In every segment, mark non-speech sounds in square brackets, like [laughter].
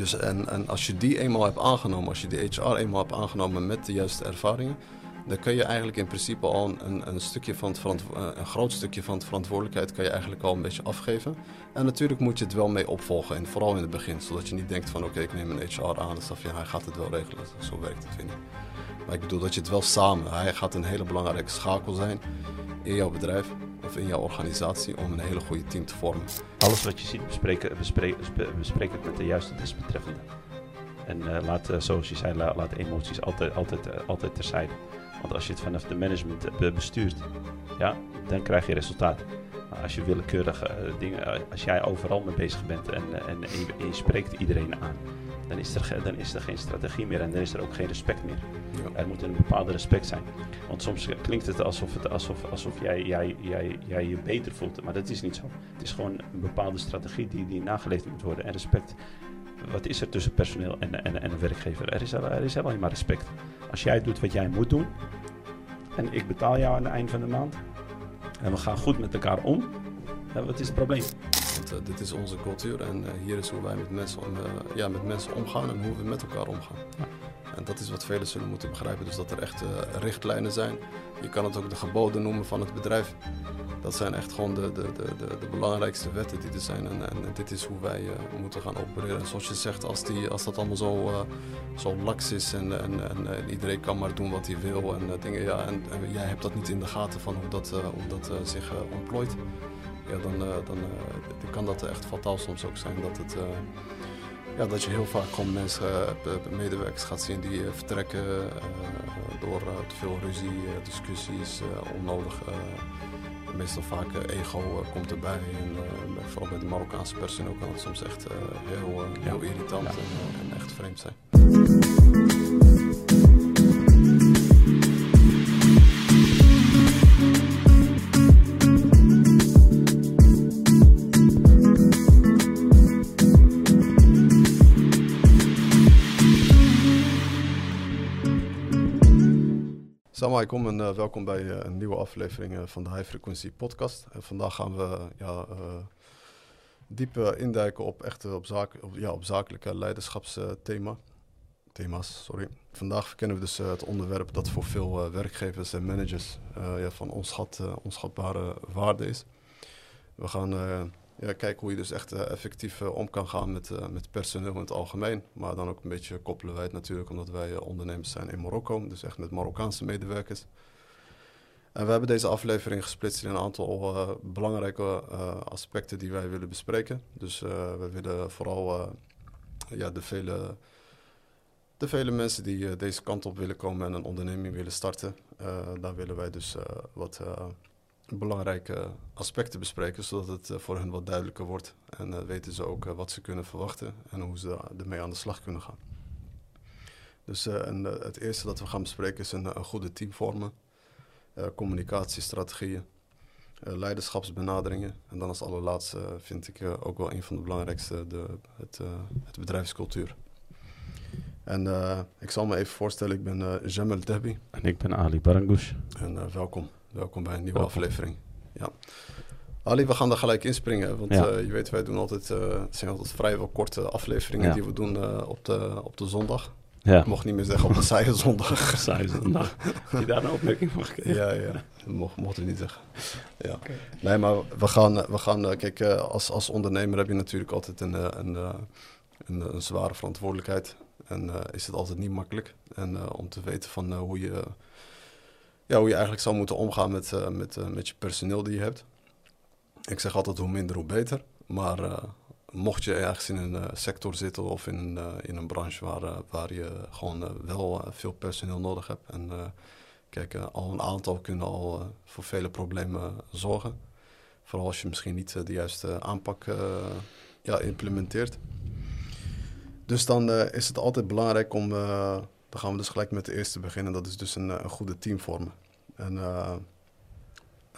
Dus en, en als je die eenmaal hebt aangenomen, als je die HR eenmaal hebt aangenomen met de juiste ervaringen, dan kun je eigenlijk in principe al een, een, stukje van het eh, een groot stukje van de verantwoordelijkheid kan je eigenlijk al een beetje afgeven. En natuurlijk moet je het wel mee opvolgen, en vooral in het begin, zodat je niet denkt van oké, ik neem een HR aan, van, hij gaat het wel regelen. Zo werkt het, vind ik. Maar ik bedoel dat je het wel samen, hij gaat een hele belangrijke schakel zijn in jouw bedrijf in jouw organisatie om een hele goede team te vormen. Alles wat je ziet, bespreken, bespreken het met de juiste desbetreffende. En uh, laat, uh, zoals je zei, laat, emoties altijd, altijd, uh, altijd terzijde. Want als je het vanaf de management bestuurt, ja, dan krijg je resultaat. Maar als je willekeurige dingen, als jij overal mee bezig bent en, en, en, je, spreekt iedereen aan, dan is, er, dan is er geen strategie meer en dan is er ook geen respect meer. Er moet een bepaalde respect zijn. Want soms klinkt het alsof, het, alsof, alsof jij, jij, jij, jij je beter voelt, maar dat is niet zo. Het is gewoon een bepaalde strategie die, die nageleefd moet worden. En respect, wat is er tussen personeel en, en, en een werkgever? Er is, er is alleen maar respect. Als jij doet wat jij moet doen en ik betaal jou aan het eind van de maand en we gaan goed met elkaar om, wat is het probleem? Want, uh, dit is onze cultuur en uh, hier is hoe wij met mensen, om, uh, ja, met mensen omgaan en hoe we met elkaar omgaan. Ja. En dat is wat velen zullen moeten begrijpen. Dus dat er echt richtlijnen zijn. Je kan het ook de geboden noemen van het bedrijf. Dat zijn echt gewoon de, de, de, de, de belangrijkste wetten die er zijn. En, en, dit is hoe wij moeten gaan opereren. En zoals je zegt, als, die, als dat allemaal zo, zo laks is en, en, en, iedereen kan maar doen wat hij wil en dingen. Ja, en, en, jij hebt dat niet in de gaten van hoe dat, hoe dat zich ontplooit ja, dan, uh, dan, uh, kan dat echt fataal soms ook zijn. Dat, het, uh, ja, dat je heel vaak gewoon mensen, medewerkers gaat zien die vertrekken door te veel ruzie, discussies, onnodig. meestal vaak ego komt erbij. En vooral bij de Marokkaanse personeel kan het soms echt heel, heel irritant en, en echt vreemd zijn. Salam alaikum en uh, welkom bij uh, een nieuwe aflevering uh, van de High Frequency Podcast. vandaag gaan we ja, diep induiken op, echt, op, zaak, op, ja, op zakelijke leiderschapsthema. Thema's, sorry. Vandaag verkennen we dus het onderwerp dat voor veel werkgevers en managers ja, van onschat, onschatbare waarde is. We gaan ja, kijken hoe je dus echt uh, effectief uh, om kan gaan met, uh, met personeel in het algemeen. Maar dan ook een beetje koppelen wij het natuurlijk, omdat wij ondernemers zijn in Marokko. Dus echt met Marokkaanse medewerkers. En we hebben deze aflevering gesplitst in een aantal belangrijke aspecten die wij willen bespreken. Dus we willen vooral ja, de, vele, de vele mensen die deze kant op willen komen en een onderneming willen starten. daar willen wij dus wat belangrijke aspecten bespreken, zodat het eh, voor hen wat duidelijker wordt. En uh, weten ze ook uh, wat ze kunnen verwachten en hoe ze ermee aan de slag kunnen gaan. Dus en, het eerste dat we gaan bespreken is een, een goede team vormen, communicatiestrategieën, leiderschapsbenaderingen. En dan als allerlaatste vind ik ook wel een van de belangrijkste, de, het, het bedrijfscultuur. En ik zal me even voorstellen, ik ben Jamel Debi. En ik ben Ali Barangoush. En welkom. Welkom bij een nieuwe aflevering. Ja. Ali, we gaan er gelijk inspringen. Want ja. uh, je weet, wij doen altijd, uh, het zijn altijd vrijwel korte afleveringen ja. die we doen uh, op, de, op de zondag. Ja. Ik mocht niet meer zeggen op de [laughs] saaie zondag. saaie [laughs] zondag. Heb je daar een opmerking van gekregen? Ja, ja. Dat mocht, mocht ik niet zeggen. Ja. Okay. Nee, maar we gaan, we gaan kijk, als, als ondernemer heb je natuurlijk altijd een, een, een, een zware verantwoordelijkheid. En is het altijd niet makkelijk. En om te weten van hoe je ja, hoe je eigenlijk zou moeten omgaan met, uh, met, uh, met je personeel die je hebt. Ik zeg altijd hoe minder, hoe beter. Maar uh, mocht je ergens in een sector zitten of in een, in een branche waar, waar je gewoon wel veel personeel nodig hebt. En kijk, al een aantal kunnen al voor vele problemen zorgen. Vooral als je misschien niet de juiste aanpak ja, implementeert. Dus dan is het altijd belangrijk om dan gaan we dus gelijk met de eerste beginnen. Dat is dus een, een goede team vormen. En uh,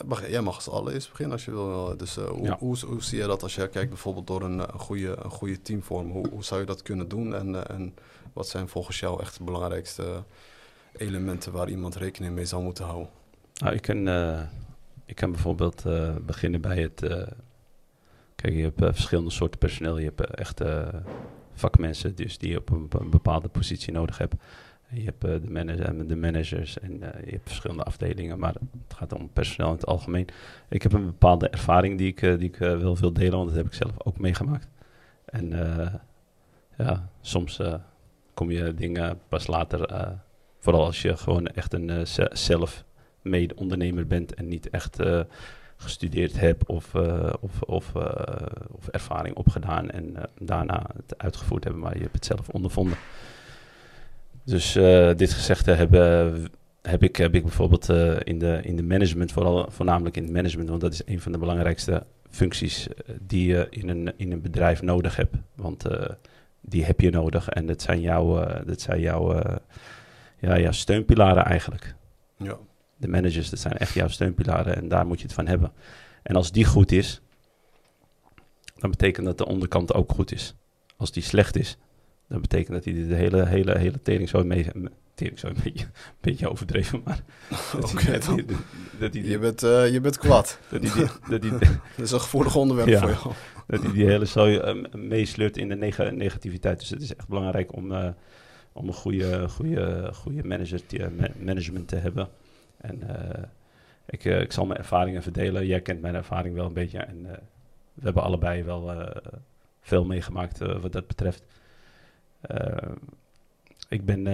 mag, jij mag als allereerst beginnen als je wil. Dus uh, hoe, ja. hoe, hoe, zie je dat als je kijkt bijvoorbeeld door een, een, goede, een goede teamvorm? Hoe, hoe zou je dat kunnen doen? En, uh, en wat zijn volgens jou echt de belangrijkste elementen waar iemand rekening mee zou moeten houden? Nou, ik, kan, ik kan bijvoorbeeld beginnen bij het... kijk, je hebt verschillende soorten personeel. Je hebt echt vakmensen dus die je op een, bepaalde positie nodig hebt. Je hebt eh, de, manager, de managers en eh, je hebt verschillende afdelingen, maar het gaat om personeel in het algemeen. Ik heb een bepaalde ervaring die ik, eh, die ik eh, wil delen, want dat heb ik zelf ook meegemaakt. En eh, ja, soms eh, kom je dingen pas later, eh, vooral als je gewoon echt een eh, ze- zelf-made ondernemer bent en niet echt eh, gestudeerd hebt of, eh, of, of, eh, of ervaring opgedaan en eh, daarna het uitgevoerd hebben, maar je hebt het zelf ondervonden. Dus dit gezegd hebben, heb ik, heb ik bijvoorbeeld in, de, in de management, vooral, voornamelijk in het management, want dat is een van de belangrijkste functies die je in een, in een bedrijf nodig hebt. Want die heb je nodig en dat zijn jouw, dat zijn jouw, ja, jouw steunpilaren eigenlijk. Ja. De managers, dat zijn echt jouw steunpilaren en daar moet je het van hebben. En als die goed is, dan betekent dat de onderkant ook goed is. Als die slecht is, dan betekent dat hij de hele, hele, hele tering zo mee... Tering zo een beetje, een beetje overdreven, maar... [laughs] dat dat dat Je bent, eh, je bent kwaad. [laughs] dat hij- [laughs] dat is een gevoelig onderwerp Ja. voor jou. dat hij die hele zooi eh, meesleurt in de nega- negativiteit. Dus het is echt belangrijk om, eh, om een goede, goede, goede manager te- ma- management te hebben. En eh, ik, eh, ik zal mijn ervaringen verdelen. Jij kent mijn ervaring wel een beetje. En eh, we hebben allebei wel veel meegemaakt wat dat betreft. Ik ben,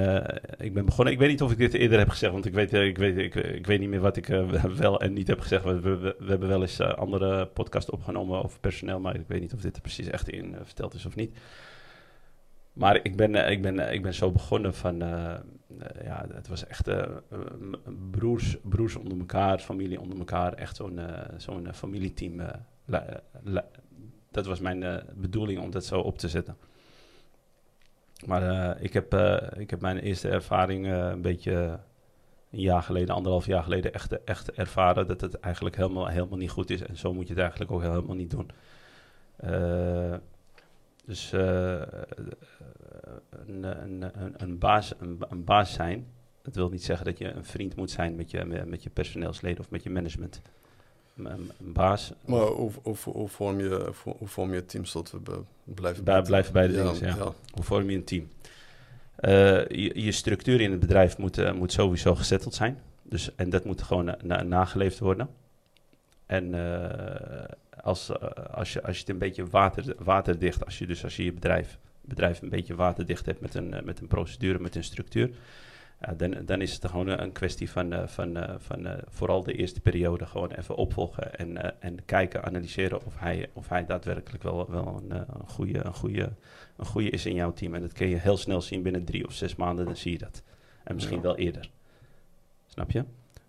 ik ben begonnen. Ik weet niet of ik dit eerder heb gezegd, want ik weet, ik weet, ik, weet niet meer wat ik [laughs] wel en niet heb gezegd. We, we, hebben wel eens eh, andere podcast opgenomen over personeel, maar ik weet niet of dit er precies echt in verteld is of niet. Maar ik ben, ik ben, ik ben zo begonnen van, eh, ja, het was echt m- broers, broers onder elkaar, familie onder elkaar, echt zo'n eh, zo'n familieteam. dat was mijn bedoeling om dat zo op te zetten. Maar ik, heb, ik heb mijn eerste ervaring een beetje een jaar geleden, anderhalf jaar geleden, echt, echt ervaren dat het eigenlijk helemaal, helemaal niet goed is. En zo moet je het eigenlijk ook helemaal niet doen. Dus eh, een, een, een, een, baas, een, een baas zijn, dat wil niet zeggen dat je een vriend moet zijn met je, met je personeelsleden of met je management. Een, baas, Maar hoe, hoe, hoe, vorm je, hoe, vorm je teams tot we blijven Bij- blijven bij de ja, dingen, ja. ja. Hoe vorm je een team? Eh, je, je structuur in het bedrijf moet, eh, moet sowieso gezetteld zijn. Dus, en dat moet gewoon na- na- nageleefd worden. En als, eh, als, je, als je het een beetje water, waterdicht, als je dus als je je bedrijf, bedrijf een beetje waterdicht hebt met een, eh, met een procedure, met een structuur, dan, dan is het gewoon een- kwestie van, eh, van, van vooral de eerste periode gewoon even opvolgen en, en kijken, analyseren of hij, of hij daadwerkelijk wel, wel een, een, goede, een, goede, een goede is in jouw team. En dat kun je heel snel zien binnen drie of zes maanden, dan zie je dat. En misschien Ja. wel eerder. Snap je?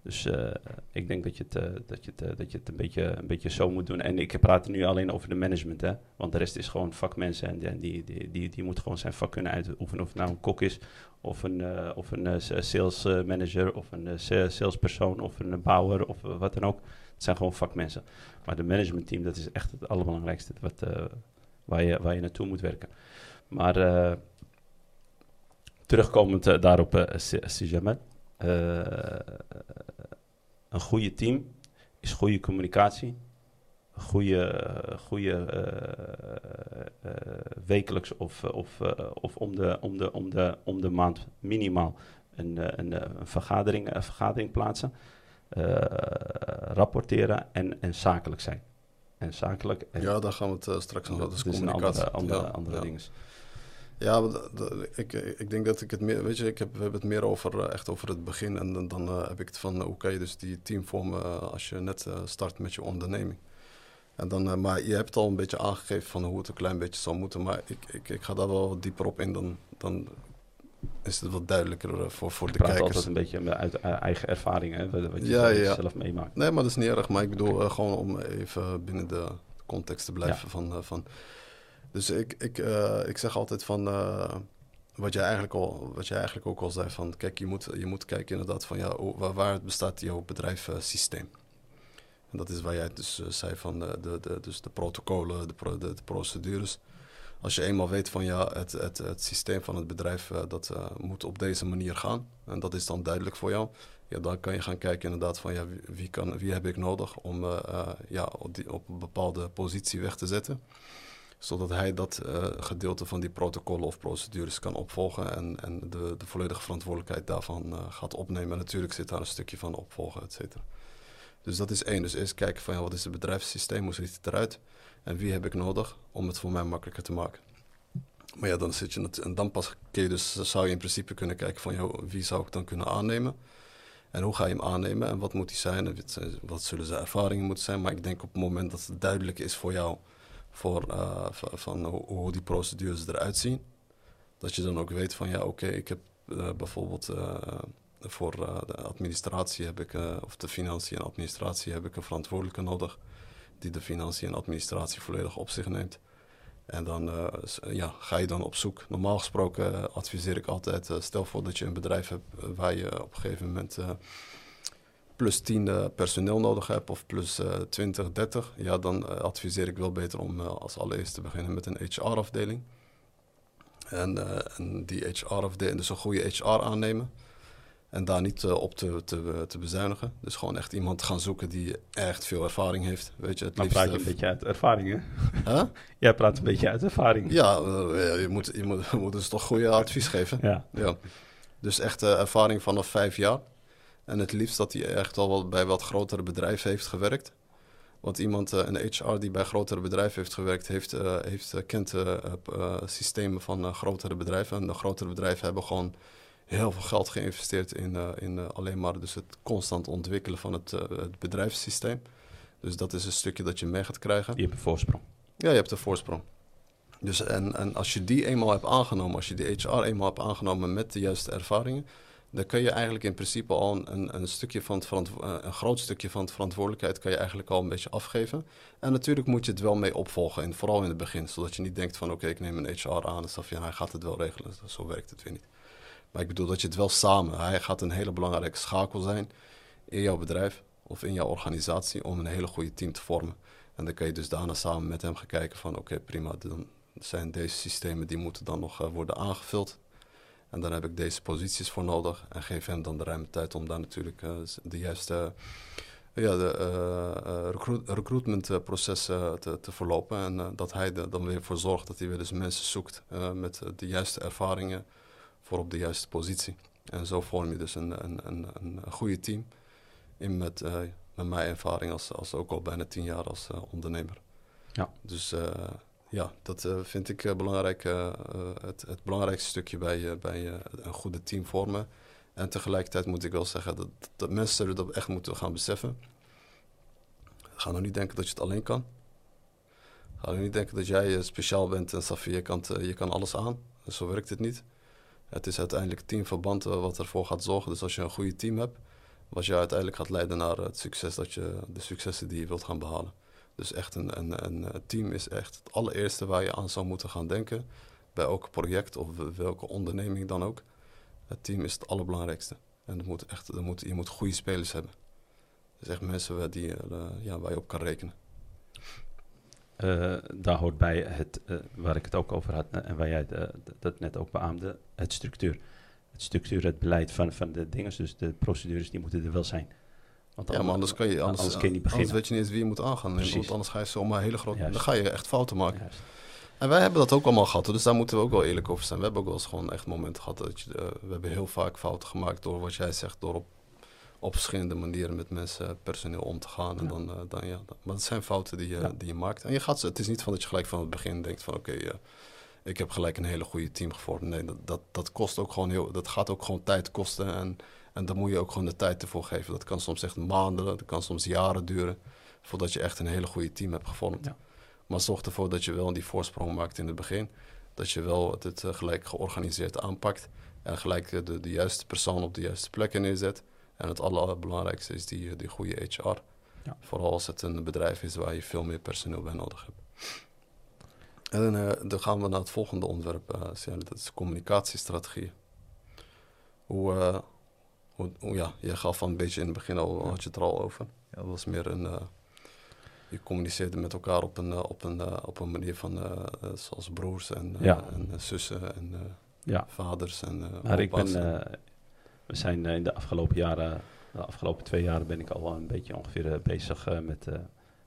Dus eh, ik denk dat je het, eh, dat je het, eh, dat je het een, beetje, een beetje zo moet doen. En ik praat nu alleen over de management, hè? want de rest is gewoon vakmensen. En die, die, die, die, moet gewoon zijn vak kunnen uitoefenen. Of het nou een kok is, of een, of een sales manager, of een sa- salespersoon, of een bouwer, of wat dan ook. Het zijn gewoon vakmensen. Maar de managementteam, dat is echt het allerbelangrijkste wat, waar, je, waar je naartoe moet werken. Maar terugkomend daarop, uh, Sijamet. een goede team is goede communicatie. Goede, goede eh, eh, wekelijks of, of, eh, of om, de, om, de, om, de, om de maand minimaal een, eh, een, eh, een, vergadering, een vergadering plaatsen. eh, rapporteren en, en zakelijk zijn. En zakelijk. En Ja, daar gaan we het eh, straks over. is is een communicatie. andere, andere, ja, andere ja. dingen. Ja, maar d- d- ik, ik denk dat ik het meer, weet je, ik heb, we hebben het meer over, eh, echt over het begin. En dan, dan eh, heb ik het van, eh, hoe kan je dus die team vormen eh, als je net eh, start met je onderneming. En dan, eh, maar je hebt al een beetje aangegeven van hoe het een klein beetje zou moeten. Maar ik, ik, ik ga daar wel wat dieper op in, dan, dan is het wat duidelijker eh, voor, voor Ik de praat kijkers. altijd een beetje uit eh, eigen ervaring, hè, wat, je Ja, zelf- ja. zelf meemaakt. Nee, maar dat is niet erg. Maar ik bedoel eh, gewoon om even binnen de context te blijven. Van, eh, van. Dus ik, ik, eh, ik zeg altijd van. eh, wat, jij eigenlijk al, wat jij eigenlijk ook al zei. Van, kijk, je moet, je moet kijken inderdaad van. Ja, waar, waar bestaat jouw bedrijfssysteem? en dat is waar jij dus eh, zei van. eh, de, de, dus de protocollen, de, de, procedures. Als je eenmaal weet van ja, het, het, het systeem van het bedrijf eh, dat eh, moet op deze manier gaan. En dat is dan duidelijk voor jou ja, dan kan je gaan kijken inderdaad van ja, wie, kan, wie heb ik nodig om eh, eh, ja, op, op een bepaalde positie weg te zetten. Zodat hij dat gedeelte van die protocollen of procedures kan opvolgen en, en de, de volledige verantwoordelijkheid daarvan gaat opnemen. En natuurlijk zit daar een stukje van opvolgen, et cetera. Dus dat is één. Dus eerst kijken van ja, wat is het bedrijfssysteem, hoe ziet het eruit en wie heb ik nodig om het voor mij makkelijker te maken. Maar ja, dan zit je en dan pas kun je dus, zou je in principe kunnen kijken van joh, wie zou ik dan kunnen aannemen en hoe ga je hem aannemen en wat moet hij zijn en wat zullen zijn ervaringen moeten zijn. Maar ik denk op het moment dat het duidelijk is voor jou voor, uh, van, hoe, die procedures eruit zien, dat je dan ook weet van ja, oké, ik heb uh, bijvoorbeeld uh, voor de administratie heb ik, of de financiën en administratie heb ik een verantwoordelijke nodig die de financiën en administratie volledig op zich neemt. En dan ja, ga je dan op zoek. Normaal gesproken adviseer ik altijd, stel voor dat je een bedrijf hebt waar je op een gegeven moment plus 10 personeel nodig hebt of plus 20, 30. Ja, dan adviseer ik wel beter om als allereerst te beginnen met een HR-afdeling. En, en, die HR-afdeling, dus een goede HR aannemen. En daar niet op te, te, te, bezuinigen. Dus gewoon echt iemand gaan zoeken die echt veel ervaring heeft. Weet je, het maar liefst, praat je een beetje uit ervaring, hè? Huh? [laughs] Jij praat een beetje uit ervaring. Ja, je, moet, je, moet, [laughs] je moet dus toch goede advies geven. Ja. ja. Dus echt ervaring vanaf vijf jaar. En het liefst dat hij echt al wat, bij wat grotere bedrijven heeft gewerkt. Want iemand, een HR die bij grotere bedrijven heeft gewerkt, heeft, heeft, kent systemen van grotere bedrijven. En de grotere bedrijven hebben gewoon heel veel geld geïnvesteerd in, in alleen maar dus het constant ontwikkelen van het, het, bedrijfssysteem. Dus dat is een stukje dat je mee gaat krijgen. Je hebt een voorsprong. Ja, je hebt een voorsprong. Dus en, en als je die eenmaal hebt aangenomen, als je die HR eenmaal hebt aangenomen met de juiste ervaringen, dan kun je eigenlijk in principe al een, een, stukje van het een groot stukje van de verantwoordelijkheid kan je eigenlijk al een beetje afgeven. En natuurlijk moet je het wel mee opvolgen, en vooral in het begin, zodat je niet denkt van oké, ik neem een HR aan, en ja, hij gaat het wel regelen. Zo werkt het weer niet. Maar ik bedoel dat je het wel samen. Hij gaat een hele belangrijke schakel zijn in jouw bedrijf of in jouw organisatie om een hele goede team te vormen. En dan kan je dus daarna samen met hem gaan kijken van oké prima, dan zijn deze systemen die moeten dan nog uh, worden aangevuld. En dan heb ik deze posities voor nodig en geef hem dan de ruimte tijd om daar natuurlijk uh, de juiste ja, de, uh, recruit, recruitmentproces te, te verlopen. En dat hij er dan weer voor zorgt dat hij weer dus mensen zoekt met de juiste ervaringen voor op de juiste positie. En zo vorm je dus een, een, een, een goede team. In met, met mijn ervaring als, als ook al bijna tien jaar als ondernemer. Ja. Dus ja, dat vind ik belangrijk, het, het belangrijkste stukje bij, bij een goede team vormen. En tegelijkertijd moet ik wel zeggen dat, dat mensen dat echt moeten gaan beseffen. Ga nou niet denken dat je het alleen kan. Ga nou niet denken dat jij speciaal bent en Safia, je kan, je kan alles aan. Zo werkt het niet. Het is uiteindelijk teamverband eh, wat ervoor gaat zorgen. Dus als je een goede team hebt, wat je uiteindelijk gaat leiden naar het succes dat je, de successen die je wilt gaan behalen. Dus echt een, een, een team is echt het allereerste waar je aan zou moeten gaan denken. Bij elk project of welke onderneming dan ook. Het team is het allerbelangrijkste. En het moet echt, er moet, je moet goede spelers hebben. Dus echt mensen die, uh, ja, waar je op kan rekenen. Uh, daar hoort bij het, waar ik het ook over had en waar jij de, dat net ook beaamde, het structuur. Het structuur, het beleid van, van de dingen, dus de procedures, die moeten er wel zijn. Want ja, maar anders, kan je, anders, anders, kun je niet beginnen. Anders weet je niet eens wie je moet aangaan. Want anders ga je zomaar hele grote... Dan ga je echt fouten maken. Juist. En wij hebben dat ook allemaal gehad, dus daar moeten we ook wel eerlijk over zijn. We hebben ook wel eens gewoon echt momenten gehad dat je... Uh, we hebben heel vaak fouten gemaakt door wat jij zegt, door op op verschillende manieren met mensen, personeel om te gaan. En dan, uh, dan, ja, maar dat zijn fouten die je, die je maakt. En je gaat, het is niet van dat je gelijk van het begin denkt van oké, okay, uh, ik heb gelijk een hele goede team gevormd. Nee, dat, dat, dat kost ook gewoon heel, dat gaat ook gewoon tijd kosten. En, en daar moet je ook gewoon de tijd ervoor geven. Dat kan soms echt maanden, dat kan soms jaren duren voordat je echt een hele goede team hebt gevormd. Ja. Maar zorg ervoor dat je wel die voorsprong maakt in het begin. Dat je wel het, het gelijk georganiseerd aanpakt. En gelijk de, de juiste persoon op de juiste plekken neerzet. En het allerbelangrijkste is die, die goede HR. Ja. Vooral als het een bedrijf is waar je veel meer personeel bij nodig hebt. En uh, dan gaan we naar het volgende onderwerp, uh, dat is communicatiestrategie. Hoe, uh, ja, jij gaf van een beetje in het begin al, had je het er al over. Ja, dat was meer een, je communiceerde met elkaar op een, op een, op een manier van, zoals broers en, ja. en zussen en ja. vaders en maar ik ben, we zijn eh, in de afgelopen jaren, de afgelopen twee jaren ben ik al een beetje ongeveer eh, bezig eh, met,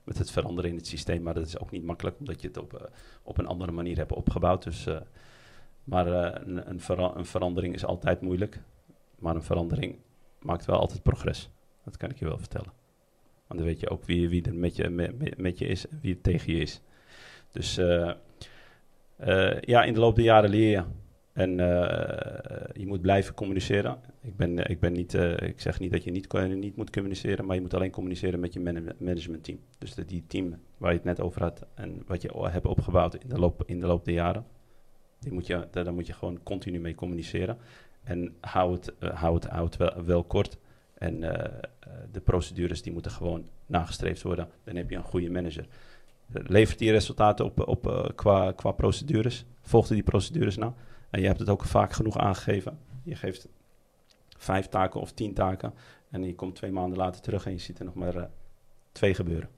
met het veranderen in het systeem. Maar dat is ook niet makkelijk, omdat je het op, op een andere manier hebt opgebouwd. Dus, maar een, een, een verandering is altijd moeilijk. Maar een verandering maakt wel altijd progress. Dat kan ik je wel vertellen. Want dan weet je ook wie, wie er met je, met, met je is en wie er tegen je is. Dus uh, uh, ja, in de loop der jaren leer je. En uh, je moet blijven communiceren. Ik, ben, ik, ben niet, ik zeg niet dat je niet, niet moet communiceren, maar je moet alleen communiceren met je man managementteam. Dus die team waar je het net over had en wat je hebt opgebouwd in de loop, in de loop der jaren, die moet je, daar moet je gewoon continu mee communiceren. En hou het, het, hou het wel, kort. En de procedures die moeten gewoon nagestreefd worden. Dan heb je een goede manager levert die resultaten op, op uh, qua, qua procedures? Volgt die procedures nou? En je hebt het ook vaak genoeg aangegeven. Je geeft vijf taken of tien taken. En je komt twee maanden later terug en je ziet er nog maar uh, twee gebeuren.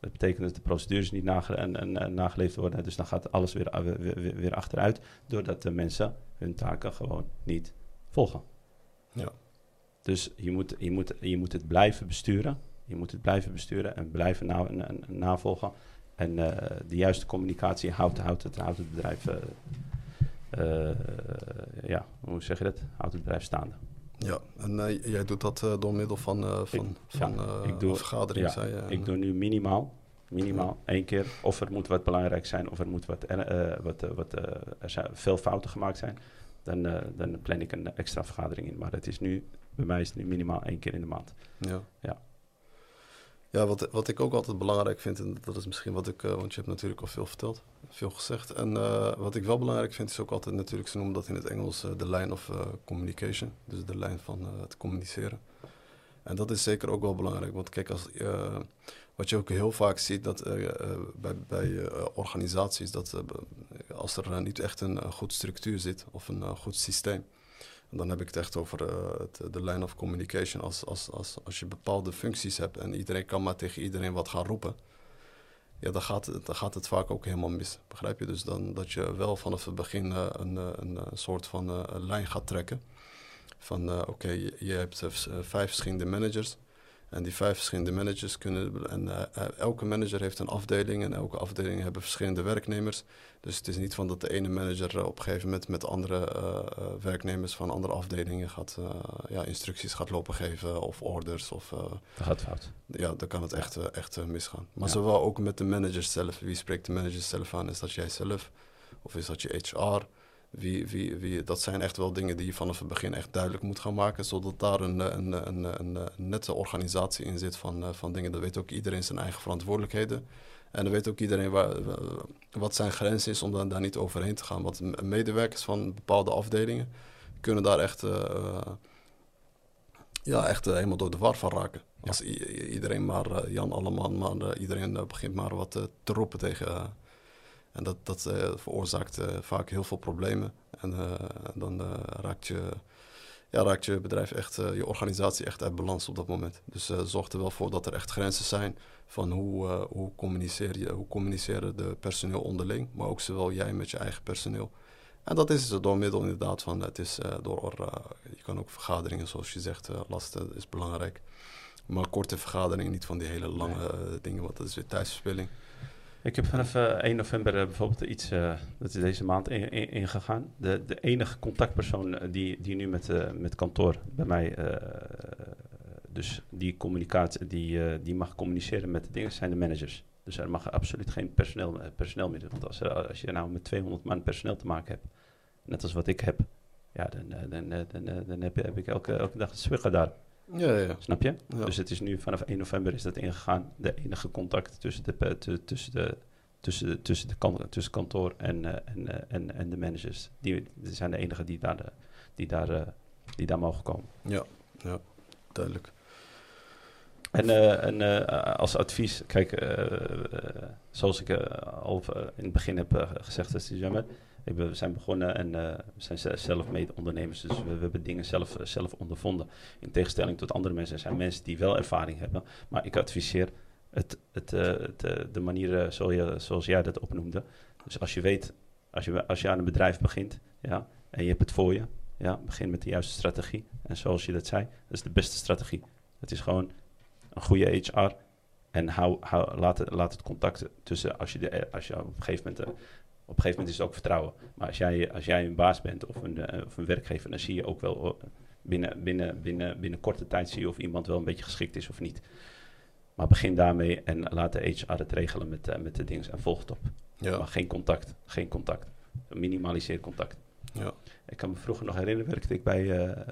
Dat betekent dat de procedures niet nage en, en, nageleefd worden. Dus dan gaat alles weer, uh, weer, weer, achteruit. Doordat de mensen hun taken gewoon niet volgen. Ja. Dus je moet, je, moet, je moet het blijven besturen. Je moet het blijven besturen en blijven na, navolgen. En uh, de juiste communicatie houdt, houdt, het, houdt het bedrijf, uh, uh, ja, hoe zeg je dat? Houdt het bedrijf staande. Ja, en jij doet dat door middel van, van, ik, van ja, ik doe, vergaderingen, ja, je, Ik doe nu minimaal, minimaal ja. één keer. Of er moet wat belangrijk zijn, of er moet wat, wat, wat er zijn veel fouten gemaakt zijn. Dan, dan plan ik een extra vergadering in. Maar het is nu, bij mij is het nu minimaal één keer in de maand. Ja. ja. Ja, wat, wat ik ook altijd belangrijk vind, en dat is misschien wat ik, uh, want je hebt natuurlijk al veel verteld, veel gezegd. En uh, wat ik wel belangrijk vind, is ook altijd natuurlijk, ze noemen dat in het Engels uh, de line of communication. Dus de lijn van het communiceren. En dat is zeker ook wel belangrijk, want kijk, als, wat je ook heel vaak ziet dat, bij, bij organisaties, dat als er niet echt een goed structuur zit of een goed systeem, dan heb ik het echt over uh, de line of communication. Als, als, als, als je bepaalde functies hebt en iedereen kan maar tegen iedereen wat gaan roepen. Ja, dan gaat, het, dan gaat het vaak ook helemaal mis. Begrijp je? Dus dan dat je wel vanaf het begin uh, een, een, een, soort van uh, lijn gaat trekken. Van oké, je, je, hebt vijf verschillende managers. En die vijf verschillende managers kunnen. En uh, elke manager heeft een afdeling en elke afdeling hebben verschillende werknemers. Dus het is niet van dat de ene manager op een gegeven moment met andere uh, werknemers van andere afdelingen gaat ja, instructies gaat lopen geven of orders. Of, dat gaat fout. Ja, dan kan het echt, echt misgaan. Maar ja. zowel ook met de managers zelf. Wie spreekt de managers zelf aan? Is dat jij zelf? Of is dat je HR? Wie, wie, wie, dat zijn echt wel dingen die je vanaf het begin echt duidelijk moet gaan maken, zodat daar een, een, een, een, nette organisatie in zit van, van dingen. Dan weet ook iedereen zijn eigen verantwoordelijkheden. En dan weet ook iedereen waar, wat zijn grens is om dan daar niet overheen te gaan. Want medewerkers van bepaalde afdelingen kunnen daar echt, uh, ja, echt uh, helemaal door de war van raken. Ja. Als iedereen maar, uh, Jan Alleman, maar iedereen begint maar wat te roepen tegen en dat, dat uh, veroorzaakt uh, vaak heel veel problemen. En uh, dan raakt, je, ja, raakt je bedrijf echt, je organisatie echt uit balans op dat moment. Dus zorg er wel voor dat er echt grenzen zijn van hoe, hoe, communiceer je, hoe communiceren de personeel onderling, maar ook zowel jij met je eigen personeel. En dat is door middel inderdaad van, het is door, je kan ook vergaderingen zoals je zegt, lasten is belangrijk. Maar korte vergaderingen, niet van die hele lange dingen, want dat is weer tijdsverspilling. Ik heb vanaf uh, eh, 1 november uh, bijvoorbeeld iets, uh, dat is deze maand ingegaan. In, de, de enige contactpersoon die, die nu met, met kantoor bij mij, dus die communicatie, die, die mag communiceren met de dingen, zijn de managers. Dus er mag absoluut geen personeel, personeel meer. Want als, als je nou met 200 man personeel te maken hebt, net als wat ik heb, ja, dan, dan, dan, dan, heb, ik elke, elke dag zwigger daar. Ja, ja. Snap je? Dus het is nu vanaf 1 november is dat ingegaan. De enige contact tussen de, tussen de, tussen de, tussen de kan, tussen kantoor en, uh, en, uh, en, en de managers. Die, die zijn de enigen die daar, de, die daar, uh, die daar mogen komen. Ja, ja duidelijk. En, en als advies, kijk, zoals ik al in het begin heb gezegd, is jammer we zijn begonnen en uh, we zijn zelf mede ondernemers, dus we, hebben dingen zelf, uh, zelf ondervonden. In tegenstelling tot andere mensen zijn mensen die wel ervaring hebben. Maar ik adviseer het, het, het de manier zoals, je, zoals jij dat opnoemde. Dus als je weet, als je, als je aan een bedrijf begint ja, en je hebt het voor je, ja, begin met de juiste strategie. En zoals je dat zei, dat is de beste strategie. Het is gewoon een goede HR En hou, hou, laat, het, laat het contact tussen, als je, de, als je op een gegeven moment, eh, op een gegeven moment is het ook vertrouwen. Maar als jij, als jij een baas bent of een, eh, of een werkgever, dan zie je ook wel eh, binnen, binnen, binnen, binnen korte tijd zie je of iemand wel een beetje geschikt is of niet. Maar begin daarmee en laat de HR het regelen met, eh, met de dingen en volg het op. Ja. Maar geen contact, geen contact. Minimaliseer contact. Ja. Ik kan me vroeger nog herinneren, werkte ik bij, eh,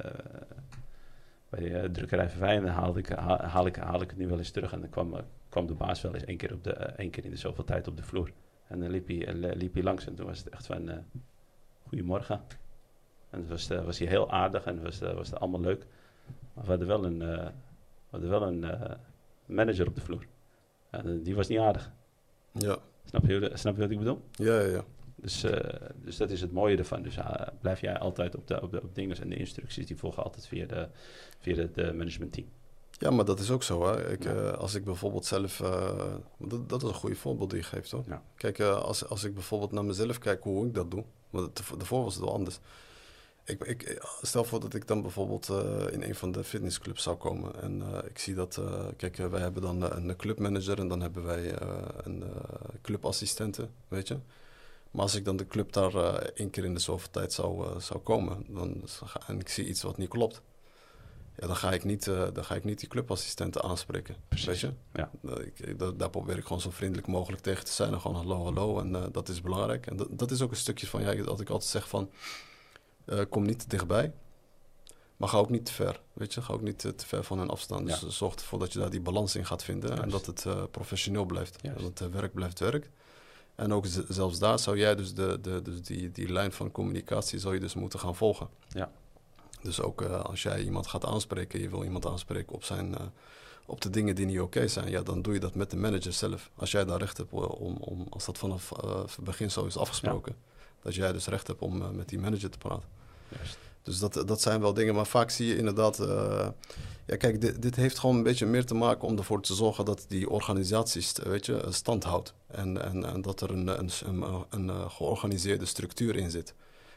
bij uh, drukkerij Verwijn en dan haalde ik, haal, haal, ik, haal ik het nu wel eens terug. En dan kwam, uh, kwam de baas wel eens één keer, op de, uh, één keer in de zoveel tijd op de vloer. En dan liep hij, liep hij langs en toen was het echt van, goedemorgen. En dan was, was hij heel aardig en was, was het allemaal leuk. Maar we hadden wel een, we hadden wel een manager op de vloer. En die was niet aardig. Ja. Snap je, snap je wat ik bedoel? Ja, ja, ja. Dus, uh, dus dat is het mooie ervan. Dus uh, blijf jij altijd op de, op de op dingen en de instructies die volgen altijd via de, via het uh, managementteam. Ja, maar dat is ook zo. Hè. Ik, ja. als ik bijvoorbeeld zelf. Dat, dat, is een goede voorbeeld die je geeft hoor. Ja. Kijk, als, als ik bijvoorbeeld naar mezelf kijk hoe ik dat doe. Want daarvoor was het wel anders. Ik, ik, stel voor dat ik dan bijvoorbeeld in een van de fitnessclubs zou komen. En ik zie dat. kijk, wij hebben dan een clubmanager en dan hebben wij een clubassistente, weet je. Maar als ik dan de club daar één keer in de zoveel tijd zou, zou komen dan, en ik zie iets wat niet klopt, ja, dan, ga ik niet, uh, dan ga ik niet die clubassistenten aanspreken. Precies. Weet je? Ja. Ik, dat, daar probeer ik gewoon zo vriendelijk mogelijk tegen te zijn en gewoon hallo, hallo. En dat is belangrijk. En dat, dat is ook een stukje van, ja, dat ik altijd zeg van, kom niet te dichtbij. Maar ga ook niet te ver, weet je. Ga ook niet te, ver van hen afstaan. Dus Ja. zorg ervoor dat je daar die balans in gaat vinden. En dat het eh, professioneel blijft. Juist. Dat het eh, werk blijft werk. En ook zelfs daar zou jij dus, de, de, dus die, die lijn van communicatie zou je dus moeten gaan volgen. Ja. Dus ook eh, als jij iemand gaat aanspreken, je wil iemand aanspreken op, zijn, eh, op de dingen die niet oké zijn, ja, dan doe je dat met de manager zelf. Als jij daar recht hebt eh, om, om als dat vanaf het begin zo is afgesproken, dat jij dus recht hebt om met die manager te praten. Juist. Dus dat, dat zijn wel dingen, maar vaak zie je inderdaad. ja, kijk, dit, dit heeft gewoon een beetje meer te maken om ervoor te zorgen dat die organisatie st- weet je, stand houdt. En, en, en dat er een, een, een, een, georganiseerde structuur in zit.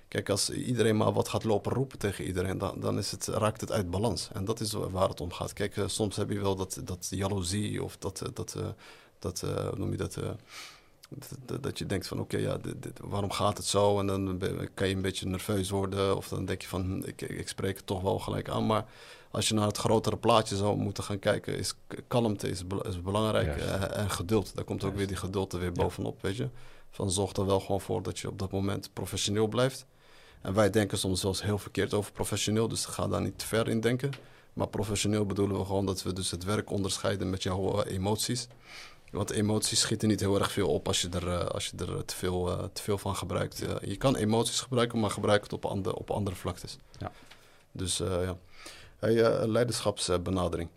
Kijk, als iedereen maar wat gaat lopen roepen tegen iedereen, dan, dan is het, raakt het uit balans. En dat is waar het om gaat. Kijk, eh, soms heb je wel dat, dat jaloezie of dat, eh, dat, eh, dat noem je dat, dat, dat- je denkt van oké, ja, dit, dit- waarom gaat het zo? En dan ben- kan je een beetje nerveus worden of dan denk je van hm, ik, ik spreek het toch wel gelijk aan. Maar als je naar het grotere plaatje zou moeten gaan kijken, is kalmte is, bel- is belangrijk en geduld. Daar komt ook Juist. weer die geduld er weer bovenop, weet je. Van zorg er wel gewoon voor dat je op dat moment professioneel blijft. En wij denken soms zelfs heel verkeerd over professioneel, dus ga daar niet te ver in denken. Maar professioneel bedoelen we gewoon dat we dus het werk onderscheiden met jouw eh, emoties. Want emoties schieten niet heel erg veel op als je er, eh, als je er te, veel, eh, te veel van gebruikt. Je kan emoties gebruiken, maar gebruik het op, ander, op andere vlaktes. Ja. Dus ja. Hey, leiderschapsbenadering.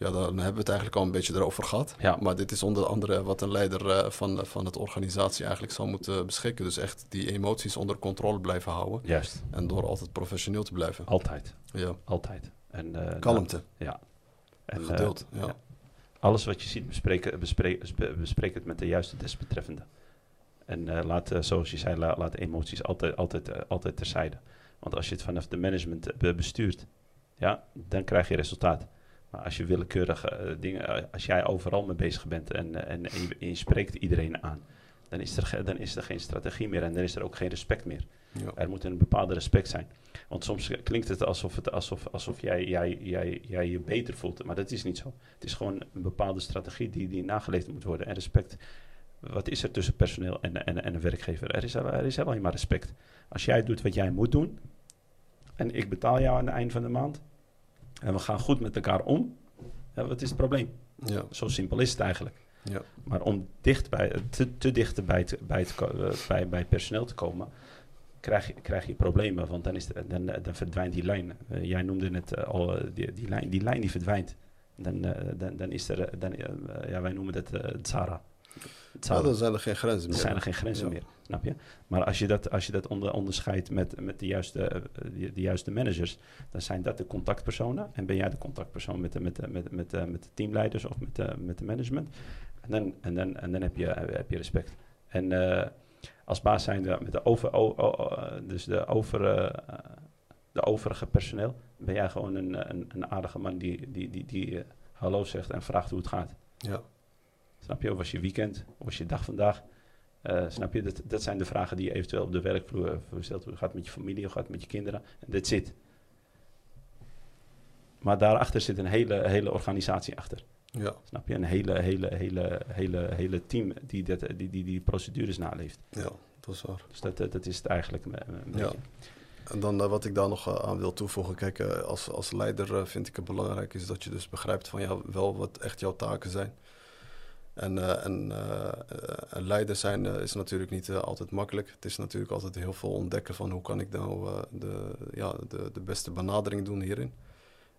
Ja, dan hebben we het eigenlijk al een beetje erover gehad. Ja. Maar dit is onder andere wat een leider eh, van, van het organisatie eigenlijk zou moeten beschikken. Dus echt die emoties onder controle blijven houden. Juist. En door altijd professioneel te blijven. Altijd. Ja. Altijd. En, eh, Kalmte, Ja. En, eh, geduld. ja. ja. alles wat je ziet, bespreek, bespreek, bespreek het met de juiste desbetreffende. En eh, laat, eh, zoals je zei, la- laat emoties altijd, altijd, eh, altijd terzijde. Want als je het vanaf de management eh, be- bestuurt, ja, dan krijg je resultaat. Maar als je willekeurige eh, dingen, eh, als jij overal mee bezig bent en, eh, en, en, je, en je spreekt iedereen aan, dan is, er, dan is er geen strategie meer en dan is er ook geen respect meer. Ja. Er moet een bepaalde respect zijn. Want soms klinkt het alsof, het, alsof, alsof jij, jij, jij, jij je beter voelt. Maar dat is niet zo. Het is gewoon een bepaalde strategie die, die nageleefd moet worden. En respect. Wat is er tussen personeel en, en, en een werkgever? Er is, er is alleen maar respect. Als jij doet wat jij moet doen. En ik betaal jou aan het eind van de maand. En we gaan goed met elkaar om. Ja, wat is het probleem? Ja. Zo simpel is het eigenlijk. Ja. Maar om dicht bij, te, te dicht bij, bij, het, eh, bij, bij het personeel te komen, krijg je, krijg je problemen. Want dan, is de, dan, dan verdwijnt die lijn. Eh, jij noemde het eh, al, eh, die, die, lijn, die lijn die verdwijnt. Dan, eh, dan, dan is er, eh, dan, eh, ja, wij noemen dat eh Zara. Ja, dan zijn er geen grenzen Er meer. zijn er geen grenzen Ja. meer, snap je? Maar als je dat, als je dat onder, onderscheidt met, met de, juiste, eh, de, de juiste managers, dan zijn dat de contactpersonen. En ben jij de contactpersoon met de, met de, met, met, eh, met de teamleiders of met de, met de management. En dan, en dan, en dan heb, je, eh, heb je respect. En als baas zijn met de, over, o- o- o- dus de, over, de overige personeel, ben jij gewoon een, een, een aardige man die, die, die, die hallo zegt en vraagt hoe het gaat. Ja. Snap je? Was je weekend? Hoe was je dag vandaag? Uh, snap je? Dat, dat zijn de vragen die je eventueel op de werkvloer stelt. Hoe gaat het met je familie? Hoe gaat het met je kinderen? En that's it. Maar daarachter zit een hele, hele organisatie achter. Ja. Snap je? Een hele, hele, hele, hele, hele team die, dat, die, die die procedures naleeft. Ja, dat is waar. Dus dat, dat is het eigenlijk een, een ja. En dan uh, wat ik daar nog uh, aan wil toevoegen. Kijk, uh, als, als leider vind ik het belangrijk is dat je dus begrijpt van ja, wel wat echt jouw taken zijn. En, en, en leider zijn is natuurlijk niet altijd makkelijk. Het is natuurlijk altijd heel veel ontdekken van hoe kan ik nou de, ja, de, de beste benadering doen hierin.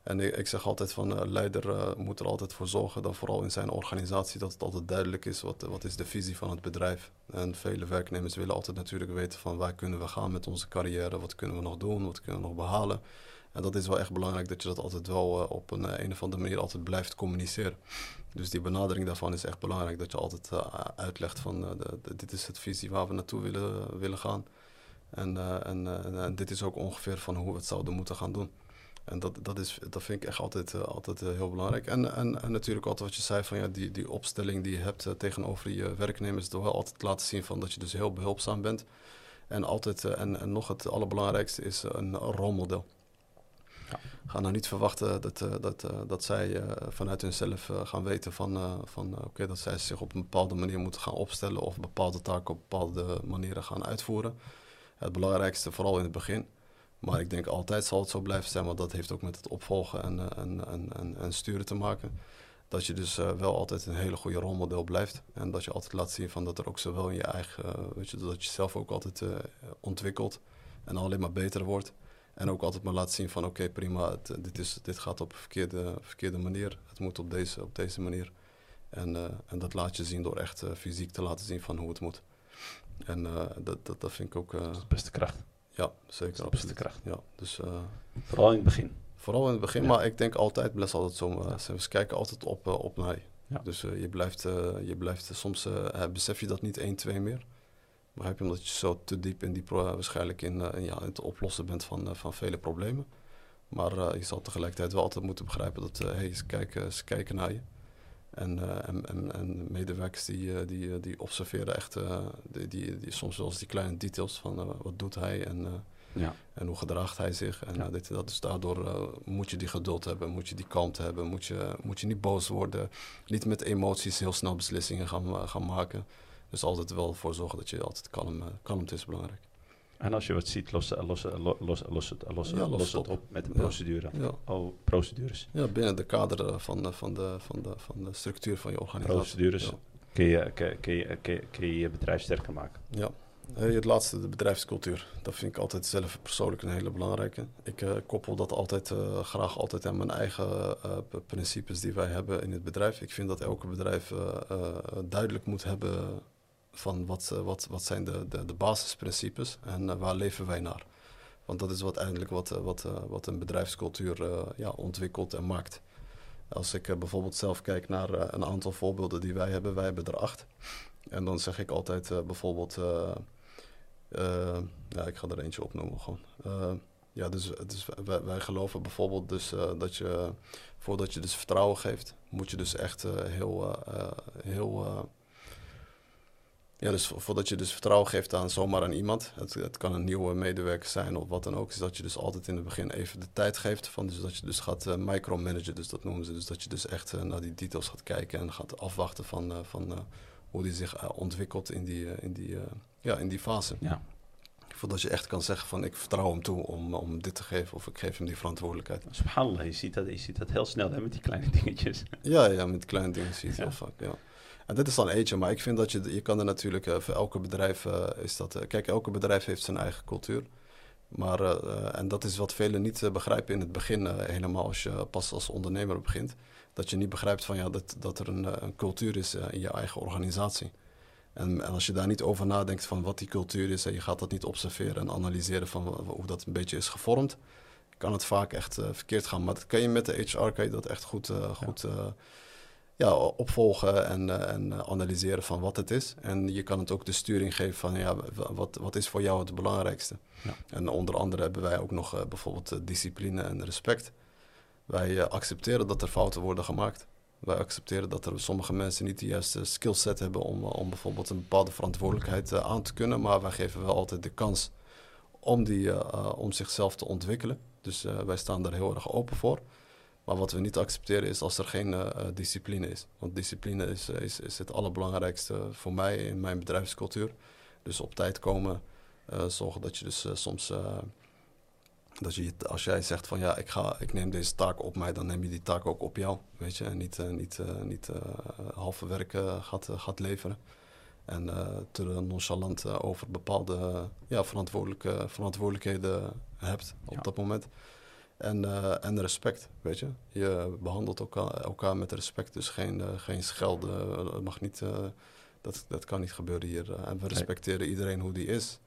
En ik, zeg altijd van leider uh, moet er altijd voor zorgen dat vooral in zijn organisatie dat het altijd duidelijk is wat, wat is de visie van het bedrijf. En vele werknemers willen altijd natuurlijk weten van waar kunnen we gaan met onze carrière, wat kunnen we nog doen, wat kunnen we nog behalen. En dat is wel echt belangrijk dat je dat altijd wel uh, op een, een of andere manier altijd blijft communiceren. Dus die benadering daarvan is echt belangrijk dat je altijd uh, uitlegt van dit is het visie waar we naartoe willen, willen gaan. En, en, dit is ook ongeveer van hoe we het zouden moeten gaan doen. En dat, dat, is, dat vind ik echt altijd, altijd heel belangrijk. En, en, natuurlijk altijd wat je zei van ja, die, die opstelling die je hebt tegenover je werknemers, door wel altijd laten zien van dat je dus heel behulpzaam bent. En altijd, en, en nog het allerbelangrijkste is een rolmodel. Ja. Ga nou niet verwachten dat, dat, dat zij vanuit hunzelf gaan weten van, van oké, dat zij zich op een bepaalde manier moeten gaan opstellen of bepaalde taken op bepaalde manieren gaan uitvoeren. Het belangrijkste, vooral in het begin, maar ik denk altijd zal het zo blijven zijn, want dat heeft ook met het opvolgen en, eh, en, en, en, en sturen te maken. Dat je dus wel altijd een hele goede rolmodel blijft. En dat je altijd laat zien van dat er ook zowel in je eigen, weet je, dat je zelf ook altijd ontwikkelt en alleen maar beter wordt. En ook altijd maar laat zien van oké okay, prima, het, dit, is, dit gaat op een verkeerde, verkeerde manier. Het moet op deze, op deze manier. En, en dat laat je zien door echt fysiek te laten zien van hoe het moet. En dat, dat, dat vind ik ook... dat is de beste kracht. Ja, zeker. Dat is de kracht. Ja, dus, vooral in het begin. Vooral in het begin, ja. maar ik denk altijd, blijft altijd zo, ze kijken altijd op, op. Ja. Dus je blijft, je blijft soms, besef je dat niet 1, 2 meer. Begrijp je, omdat je zo te diep in die waarschijnlijk in, in, ja, in het oplossen bent van, van vele problemen. Maar je zal tegelijkertijd wel altijd moeten begrijpen dat hey, ze, kijken, ze kijken naar je. En, uh, en, en, en, medewerkers die, die, die observeren echt uh, die, die, die, soms wel eens die kleine details van uh, wat doet hij en, ja. en hoe gedraagt hij zich. En ja. dit, dat is daardoor moet je die geduld hebben, moet je die kalmte hebben, moet je, moet je niet boos worden, niet met emoties heel snel beslissingen gaan, gaan maken. Dus altijd wel voor zorgen dat je altijd kalm, kalmte is belangrijk. En als je wat ziet, los, los, los, los, los, het, los, ja, los het op met een procedure. Ja. Oh, procedures. Ja, binnen de kader van de, van de, van de, van de structuur van je organisatie. Procedures. Ja. Kun, je, kun, kun, je, kun, je, kun je je bedrijf sterker maken. Ja. Het laatste, de bedrijfscultuur. Dat vind ik altijd zelf persoonlijk een hele belangrijke. Ik uh, koppel dat altijd uh, graag altijd aan mijn eigen principes die wij hebben in het bedrijf. Ik vind dat elke bedrijf duidelijk moet hebben van wat, wat, wat zijn de, de, de basisprincipes en uh, waar leven wij naar. Want dat is wat uiteindelijk wat, wat, uh, wat een bedrijfscultuur ja, ontwikkelt en maakt. Als ik bijvoorbeeld zelf kijk naar een aantal voorbeelden die wij hebben, wij hebben er acht. En dan zeg ik altijd bijvoorbeeld, ja, ik ga er eentje opnoemen gewoon. ja, dus, dus wij, wij, geloven bijvoorbeeld dus dat je, voordat je dus vertrouwen geeft, moet je dus echt heel, heel ja, dus voordat je dus vertrouwen geeft aan zomaar aan iemand, het, het, kan een nieuwe medewerker zijn of wat dan ook, is dat je dus altijd in het begin even de tijd geeft. Van dus dat je dus gaat uh, micromanagen, dus dat noemen ze. Dus dat je dus echt uh, naar die details gaat kijken en gaat afwachten van, uh, van hoe die zich ontwikkelt in die, in, die, ja, in die fase. Ja. Voordat je echt kan zeggen van ik vertrouw hem toe om, om dit te geven of ik geef hem die verantwoordelijkheid. Subhanallah, je ziet dat, je ziet dat heel snel hè, met die kleine dingetjes. Ja, ja, met kleine dingen zie je het ja. heel vaak, ja. En dit is dan eentje, maar ik vind dat je, je kan er natuurlijk, uh, voor elke bedrijf uh, is dat, uh, kijk, elke bedrijf heeft zijn eigen cultuur. Maar, en dat is wat velen niet begrijpen in het begin, helemaal als je pas als ondernemer begint. Dat je niet begrijpt van ja, dat, dat er een, een cultuur is in je eigen organisatie. En, en, als je daar niet over nadenkt van wat die cultuur is en je gaat dat niet observeren en analyseren van hoe dat een beetje is gevormd, kan het vaak echt verkeerd gaan. Maar dat kan je met de HR kan je dat echt goed, goed ja, opvolgen en, uh, en eh, analyseren van wat het is. En je kan het ook de sturing geven van ja, wat, wat is voor jou het belangrijkste. Ja. En onder andere hebben wij ook nog uh, bijvoorbeeld discipline en respect. Wij accepteren dat er fouten worden gemaakt. Wij accepteren dat er sommige mensen niet de juiste skillset hebben om, om bijvoorbeeld een bepaalde verantwoordelijkheid aan te kunnen. Maar wij geven wel altijd de kans om, die, om zichzelf te ontwikkelen. Dus wij staan daar heel erg open voor. Maar wat we niet accepteren is als er geen discipline is. Want discipline is, is, is het allerbelangrijkste voor mij in mijn bedrijfscultuur. Dus op tijd komen, zorgen dat je dus soms dat je, als jij zegt van ja, ik, ga, ik neem deze taak op mij, dan neem je die taak ook op jou. Weet je, en niet, uh, niet, uh, niet uh, halve werk gaat, gaat leveren. En te nonchalant over bepaalde ja, verantwoordelijke, verantwoordelijkheden hebt op ja. dat moment. En, en respect, weet je. Je behandelt elkaar, elkaar met respect, dus geen, geen schelden. mag niet, dat, dat kan niet gebeuren hier. en we respecteren iedereen hoe die is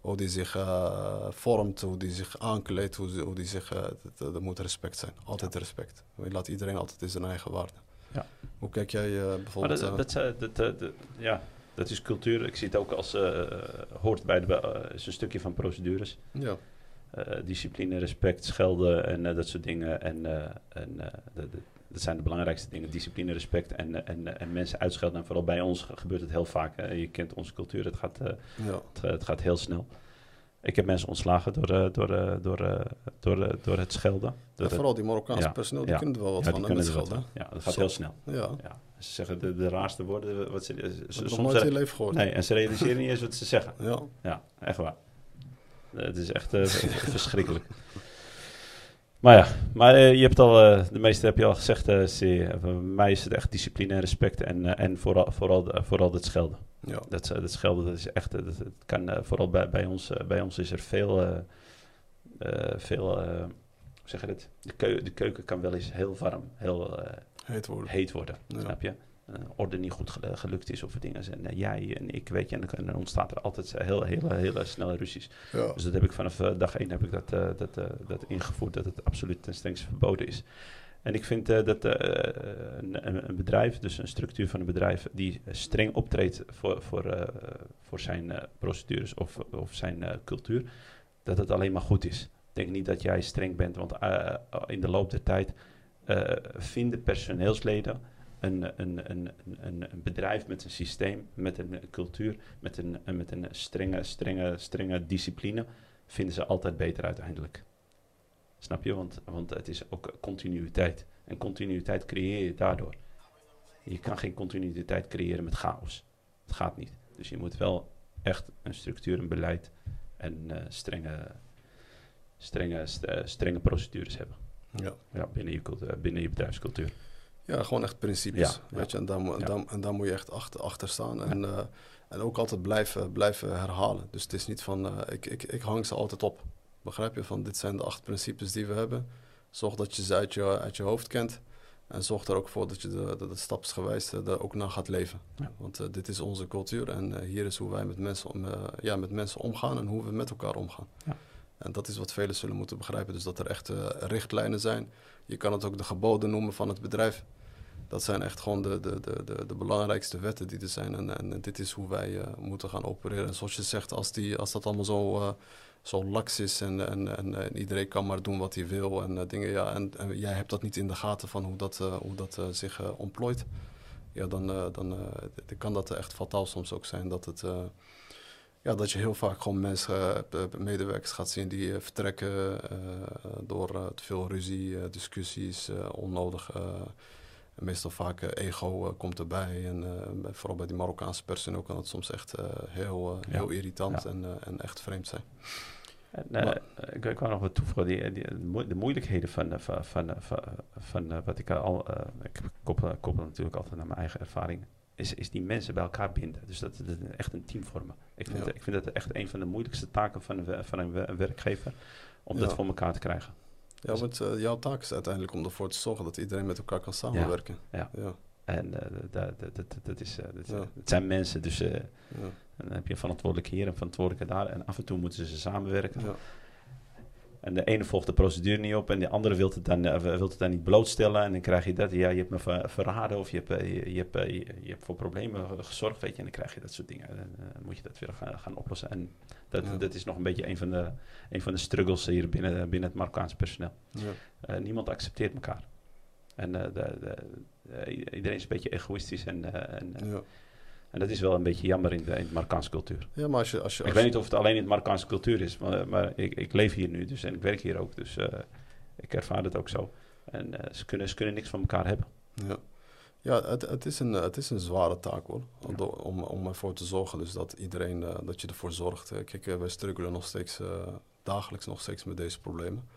hoe die zich uh, vormt, hoe die zich aankleedt, hoe, hoe die zich... Uh, er moet respect zijn, altijd ja. respect. Je laat iedereen altijd in zijn eigen waarde. Ja. Hoe kijk jij uh, bijvoorbeeld... Maar dat, dat, dat, dat, ja, dat is cultuur. Ik zie het ook als... hoort bij de... is een stukje van procedures. Ja. Discipline, respect, schelden en dat soort dingen. En, en de, de, dat zijn de belangrijkste dingen. Discipline, respect en, en, en mensen uitschelden. En vooral bij ons gebeurt het heel vaak. Je kent onze cultuur, het gaat, ja. het, het, gaat heel snel. Ik heb mensen ontslagen door, door, uh, door, door, door het schelden. Ja, vooral die Marokkaanse ja. personeel, die kunnen er wel wat van met schelden. Ja, dat gaat Zo. heel snel. Ja. Ze zeggen de, de raarste woorden. Wat ze, ze, soms nooit in leven gehoord. Nee, en ze realiseren niet eens wat ze zeggen. Ja, ja echt waar. Het is echt verschrikkelijk. Maar ja, maar uh, je hebt al, uh, de meeste heb je al gezegd, uh, voor mij is het echt discipline en respect en, en vooral, vooral, vooral het schelden. Ja. Dat, dat schelden, dat is echt, dat, dat kan vooral bij, bij, ons, bij ons is er veel, veel hoe zeg je het, de, keu de keuken kan wel eens heel warm, heel heet worden, heet worden ja. snap je? Uh, orde niet goed gelukt is of dingen. En jij en ik, weet je, en dan, ontstaat er altijd heel, heel, heel, snelle ruzies. Ja. Dus dat heb ik vanaf uh, dag één heb ik dat, dat, dat ingevoerd, dat het absoluut ten strengste verboden is. En ik vind dat een, een, bedrijf, dus een structuur van een bedrijf, die streng optreedt voor, voor, voor zijn procedures of, of zijn cultuur, dat het alleen maar goed is. Ik denk niet dat jij streng bent, want in de loop der tijd vinden personeelsleden een, een, een, een, een bedrijf met een systeem, met een cultuur, met een, met een strenge, strenge, strenge discipline, vinden ze altijd beter uiteindelijk. Snap je? Want, want het is ook continuïteit. En continuïteit creëer je daardoor. Je kan geen continuïteit creëren met chaos. Het gaat niet. Dus je moet wel echt een structuur, een beleid en uh, strenge, strenge, st strenge procedures hebben. Ja. Ja, binnen, je cultuur, binnen je bedrijfscultuur. Ja, gewoon echt principes. weet je, en daar, en, daar, en daar moet je echt achter, achter staan. En, uh, en ook altijd blijven, blijven herhalen. Dus het is niet van, uh, ik, ik, ik hang ze altijd op. Begrijp je? Van dit zijn de acht principes die we hebben. Zorg dat je ze uit je, uit je hoofd kent. En zorg er ook voor dat je de, de, de stapsgewijs er ook naar gaat leven. Ja. Want uh, dit is onze cultuur en hier is hoe wij met mensen, om, ja, met mensen omgaan en hoe we met elkaar omgaan. Ja. En dat is wat velen zullen moeten begrijpen. Dus dat er echt richtlijnen zijn. Je kan het ook de geboden noemen van het bedrijf dat zijn echt gewoon de, de, de, de, de belangrijkste wetten die er zijn. En, en, dit is hoe wij uh, moeten gaan opereren. En zoals je zegt, als, die, als dat allemaal zo, uh, zo laks is en, en, en, en, iedereen kan maar doen wat hij wil en uh, dingen, ja, en, jij hebt dat niet in de gaten van hoe dat, hoe dat zich ontplooit, ja, dan, dan, kan dat echt fataal soms ook zijn dat het ja, dat je heel vaak gewoon mensen, medewerkers gaat zien die vertrekken door te veel ruzie, discussies, onnodig meestal vaak uh, ego uh, komt erbij. En uh, vooral bij die Marokkaanse personeel kan het soms echt heel, heel irritant ja. en, en echt vreemd zijn. En, maar, ik, ik wou nog wat toevoegen. Die, die, de moeilijkheden van, van, van, van, van wat ik al... ik koppel, koppel natuurlijk altijd naar mijn eigen ervaring. Is, is die mensen bij elkaar binden. Dus dat, dat echt een team vormen. Ik vind, ja. ik vind dat echt een van de moeilijkste taken van van een werkgever. Om dat voor elkaar te krijgen. Ja, want uh, jouw taak is uiteindelijk om ervoor te zorgen dat iedereen met elkaar kan samenwerken. Ja. ja. En uh, dat, dat, dat, is, ja. het zijn mensen, dus ja. dan heb je verantwoordelijke hier en verantwoordelijke daar. En af en toe moeten ze samenwerken. En de ene volgt de procedure niet op en de andere wil het dan, wilt het dan niet blootstellen. En dan krijg je dat, ja, je hebt me ver, verraden of je hebt, je, je, hebt, je, je, hebt voor problemen gezorgd, weet je. En dan krijg je dat soort dingen. Dan moet je dat weer gaan, gaan oplossen. En dat, ja. dat is nog een beetje een van de, een van de struggles hier binnen, binnen het Marokkaanse personeel. Ja. Uh, niemand accepteert elkaar. En eh, de, de, de- iedereen is een beetje egoïstisch en, eh, en, eh, Ja. En dat is wel een beetje jammer in de, in de Marokkaanse cultuur. ja, maar als je... Als je Ik weet niet of het alleen in de Marokkaanse cultuur is, maar, maar ik, ik leef hier nu dus en ik werk hier ook. Dus eh, ik ervaar het ook zo. En eh, ze, kunnen, ze kunnen niks van elkaar hebben. Ja, ja het, het, is een, het is een zware taak hoor. Om, do- om, om ervoor te zorgen dus dat iedereen, eh, dat je ervoor zorgt. Kijk, wij struggelen nog steeds, dagelijks nog steeds met deze problemen.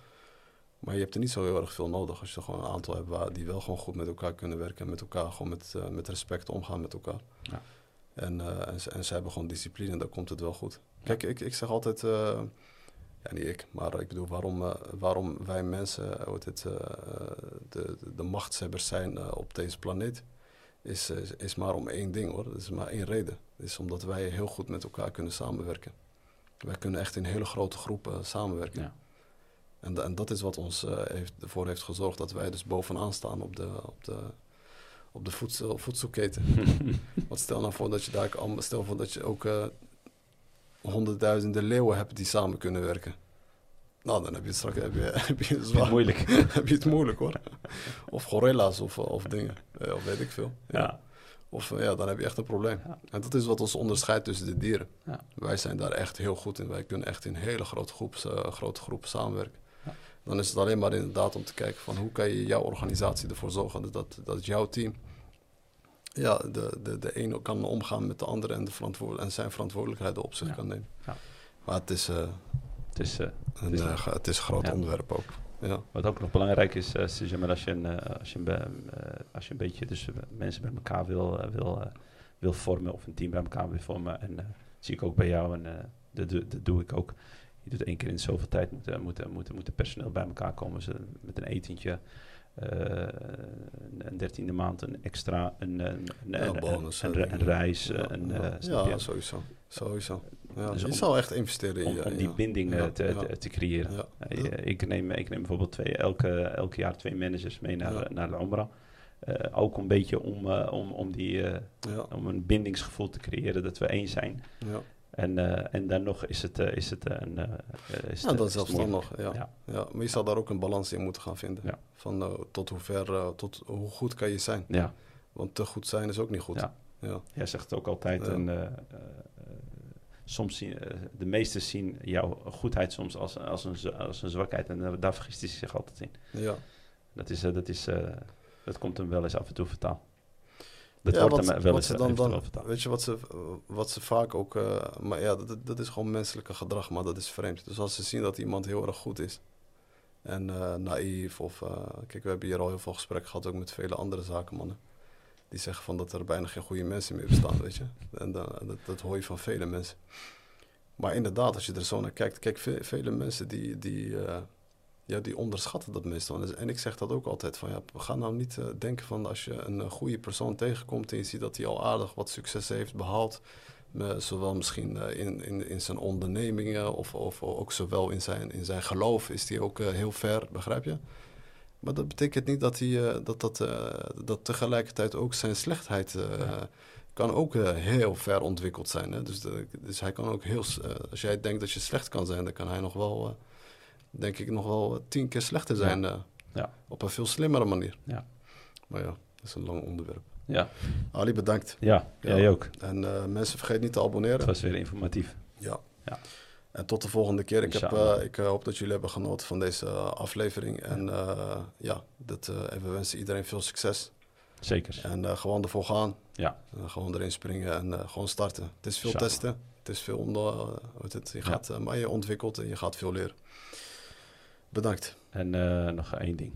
Maar je hebt er niet zo heel erg veel nodig als je gewoon een aantal hebt waar, die wel gewoon goed met elkaar kunnen werken. En met elkaar gewoon met, met respect omgaan met elkaar. Ja. En, eh, en, ze, en ze hebben gewoon discipline en dan komt het wel goed. Kijk, ik, ik zeg altijd, eh, ja niet ik, maar ik bedoel waarom, eh, waarom wij mensen, eh, eh, de, de, machtshebbers zijn eh, op deze planeet, is, eh, is, is maar om één ding hoor. Dat is maar één reden. Het is omdat wij heel goed met elkaar kunnen samenwerken. Wij kunnen echt in hele grote groepen samenwerken. Ja. En, en dat is wat ons eh, heeft, ervoor heeft gezorgd dat wij dus bovenaan staan op de, op de, op de voedsel, voedselketen. [laughs] Want stel nou voor dat je daar allemaal, stel voor dat je ook eh, honderdduizenden leeuwen hebt die samen kunnen werken. Nou, dan heb je het straks heb je, [laughs] heb je het zwaar. Moeilijk. [laughs] heb je het moeilijk hoor. Of gorilla's of, of dingen. Eh, of weet ik veel. Ja. Of eh, ja, dan heb je echt een probleem. Ja. En dat is wat ons onderscheidt tussen de dieren. Ja. Wij zijn daar echt heel goed in. Wij kunnen echt in hele grote groepen, eh, grote groepen samenwerken. Dan is het alleen maar inderdaad om te kijken van hoe kan je jouw organisatie ervoor zorgen dat, dat, jouw team ja, de, de, de ene kan omgaan met de andere en, de verantwoord en zijn verantwoordelijkheden op zich Ja. kan nemen. Ja. Maar het is, eh, Het is, eh, een, is eh, een- het is een groot Ja. onderwerp ook. Ja. Wat ook nog belangrijk is, maar, als, je een, als, je een, als je een beetje dus, mensen bij elkaar wil, wil, wil vormen of een team bij elkaar wil vormen. En dat zie ik ook bij jou en dat, dat doe ik ook. Je doet één keer in zoveel tijd, moet, eh, moet, moet, moet de personeel bij elkaar komen. Ze, met een etentje, eh, een, dertiende maand, een extra, een, een, een, Ja, bonus, een, eh, een, een reis, Ja, eh, een, ja. eh, sowieso. sowieso. Ja. Dus je om- zou echt investeren in om, die binding eh, te, ja. te, te creëren. Eh, ik, neem, ik neem bijvoorbeeld twee, elke, elke jaar twee managers mee naar, naar de Omra. Eh, ook een beetje om, eh, om, om, die, eh, om een bindingsgevoel te creëren dat we één zijn. En, eh, en dan nog is het, eh, is het een. eh, eh, is ja het- dat is zelfs het dan moeilijk. nog. Ja. Ja. Ja. Maar je zal daar ook een balans in moeten gaan vinden. Ja. Van tot hoe ver, tot hoe goed kan je zijn. Ja, Want te goed zijn is ook niet goed. Ja. Ja. jij zegt het ook altijd. Ja. En, eh, soms zien, de meesten zien jouw goedheid soms als, als, een, als een zwakheid. En daar vergist hij zich altijd in. Ja. Dat, is, dat, is, dat komt hem wel eens af en toe vertaal. Dat Ja, wordt wat- wel wat eens ze dan, dan. Weet je wat ze, wat ze vaak ook... eh, maar ja, dat, dat is gewoon menselijke gedrag, maar dat is vreemd. Dus als ze zien dat iemand heel erg goed is... en eh, naïef of... eh, kijk, we hebben hier al heel veel gesprekken gehad, ook met vele andere zakenmannen. Die zeggen van dat er bijna geen goede mensen meer bestaan, weet je. En dan, dat, dat hoor je van vele mensen. Maar inderdaad, als je er zo naar kijkt... Kijk, ve- vele mensen die... die ja, die onderschatten dat meestal. En ik zeg dat ook altijd van ja, we gaan nou niet eh, denken van als je een eh, goede persoon tegenkomt en je ziet dat hij al aardig wat succes heeft behaald, eh, zowel misschien in, in, in zijn ondernemingen of, of ook zowel in zijn, in zijn geloof is hij ook heel ver, begrijp je? Maar dat betekent niet dat hij dat, dat, dat tegelijkertijd ook zijn slechtheid Ja. kan ook heel ver ontwikkeld zijn. Hè? Dus, de, dus hij kan ook heel, als jij denkt dat je slecht kan zijn, dan kan hij nog wel, denk ik, nog wel tien keer slechter zijn. eh, Ja. Op een veel slimmere manier. Ja. Maar ja, dat is een lang onderwerp. Ja, Ali, bedankt. ja, jij ook. En eh, mensen, vergeet niet te Het abonneren. was weer informatief. Ja. Ja. En tot de volgende keer. Ik, heb, eh, ik hoop dat jullie hebben genoten van deze aflevering. En ja, dat, en we wensen iedereen veel succes. Zeker. En eh, gewoon ervoor gaan. Ja. Gewoon erin springen en gewoon starten. Het is veel testen. Het is veel onder, het, je gaat, maar je ontwikkelt en je gaat veel leren. Bedankt. En eh, nog één ding.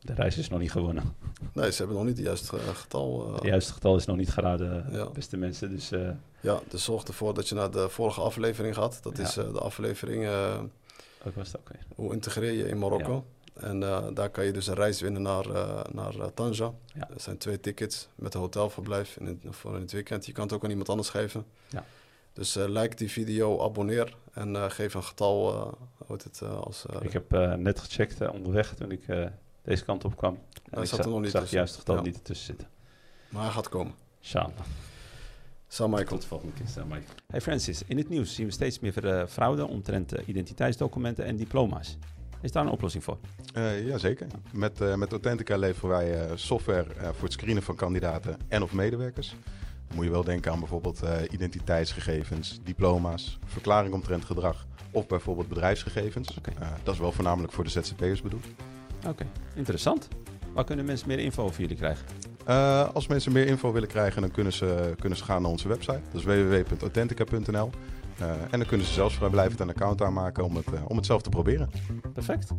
De reis is nog niet gewonnen. [laughs] Nee, ze hebben nog niet het juiste eh, getal. eh, Het juiste getal is nog niet geraden, Ja. beste mensen. Dus Ja, dus zorg ervoor dat je naar de vorige aflevering gaat. Dat Ja. is de aflevering wat was het ook weer? Hoe integreer je in Marokko. En daar kan je dus een reis winnen naar, naar Tanja. Ja. Er zijn twee tickets met een hotelverblijf in het, voor in het weekend. Je kan het ook aan iemand anders geven. Ja. Dus eh, like die video, abonneer en eh, geef een getal. eh, hoe heet het, als, eh, Ik heb eh, net gecheckt onderweg toen ik eh, deze kant op kwam. En Hij ik zat zag, er nog niet zag het tussen. juiste getal Ja. niet ertussen zitten. Maar hij gaat komen. Inshallah. Salam alaikum. Tot de volgende keer. Salam alaikum. Hey Francis, in het nieuws zien we steeds meer fraude omtrent identiteitsdocumenten en diploma's. Is daar een oplossing voor? Uh, Jazeker. Met, uh, met Authentica leveren wij uh, software voor het screenen van kandidaten en of medewerkers. Moet je wel denken aan bijvoorbeeld identiteitsgegevens, diploma's, verklaring omtrent gedrag of bijvoorbeeld bedrijfsgegevens. Okay. dat is wel voornamelijk voor de ZZP'ers bedoeld. Oké, interessant. Waar kunnen mensen meer info over jullie krijgen? als mensen meer info willen krijgen, dan kunnen ze, kunnen ze gaan naar onze website. Dat is www.authentica.nl. En dan kunnen ze zelfs vrijblijvend een account aanmaken om het, om het zelf te proberen. Perfect.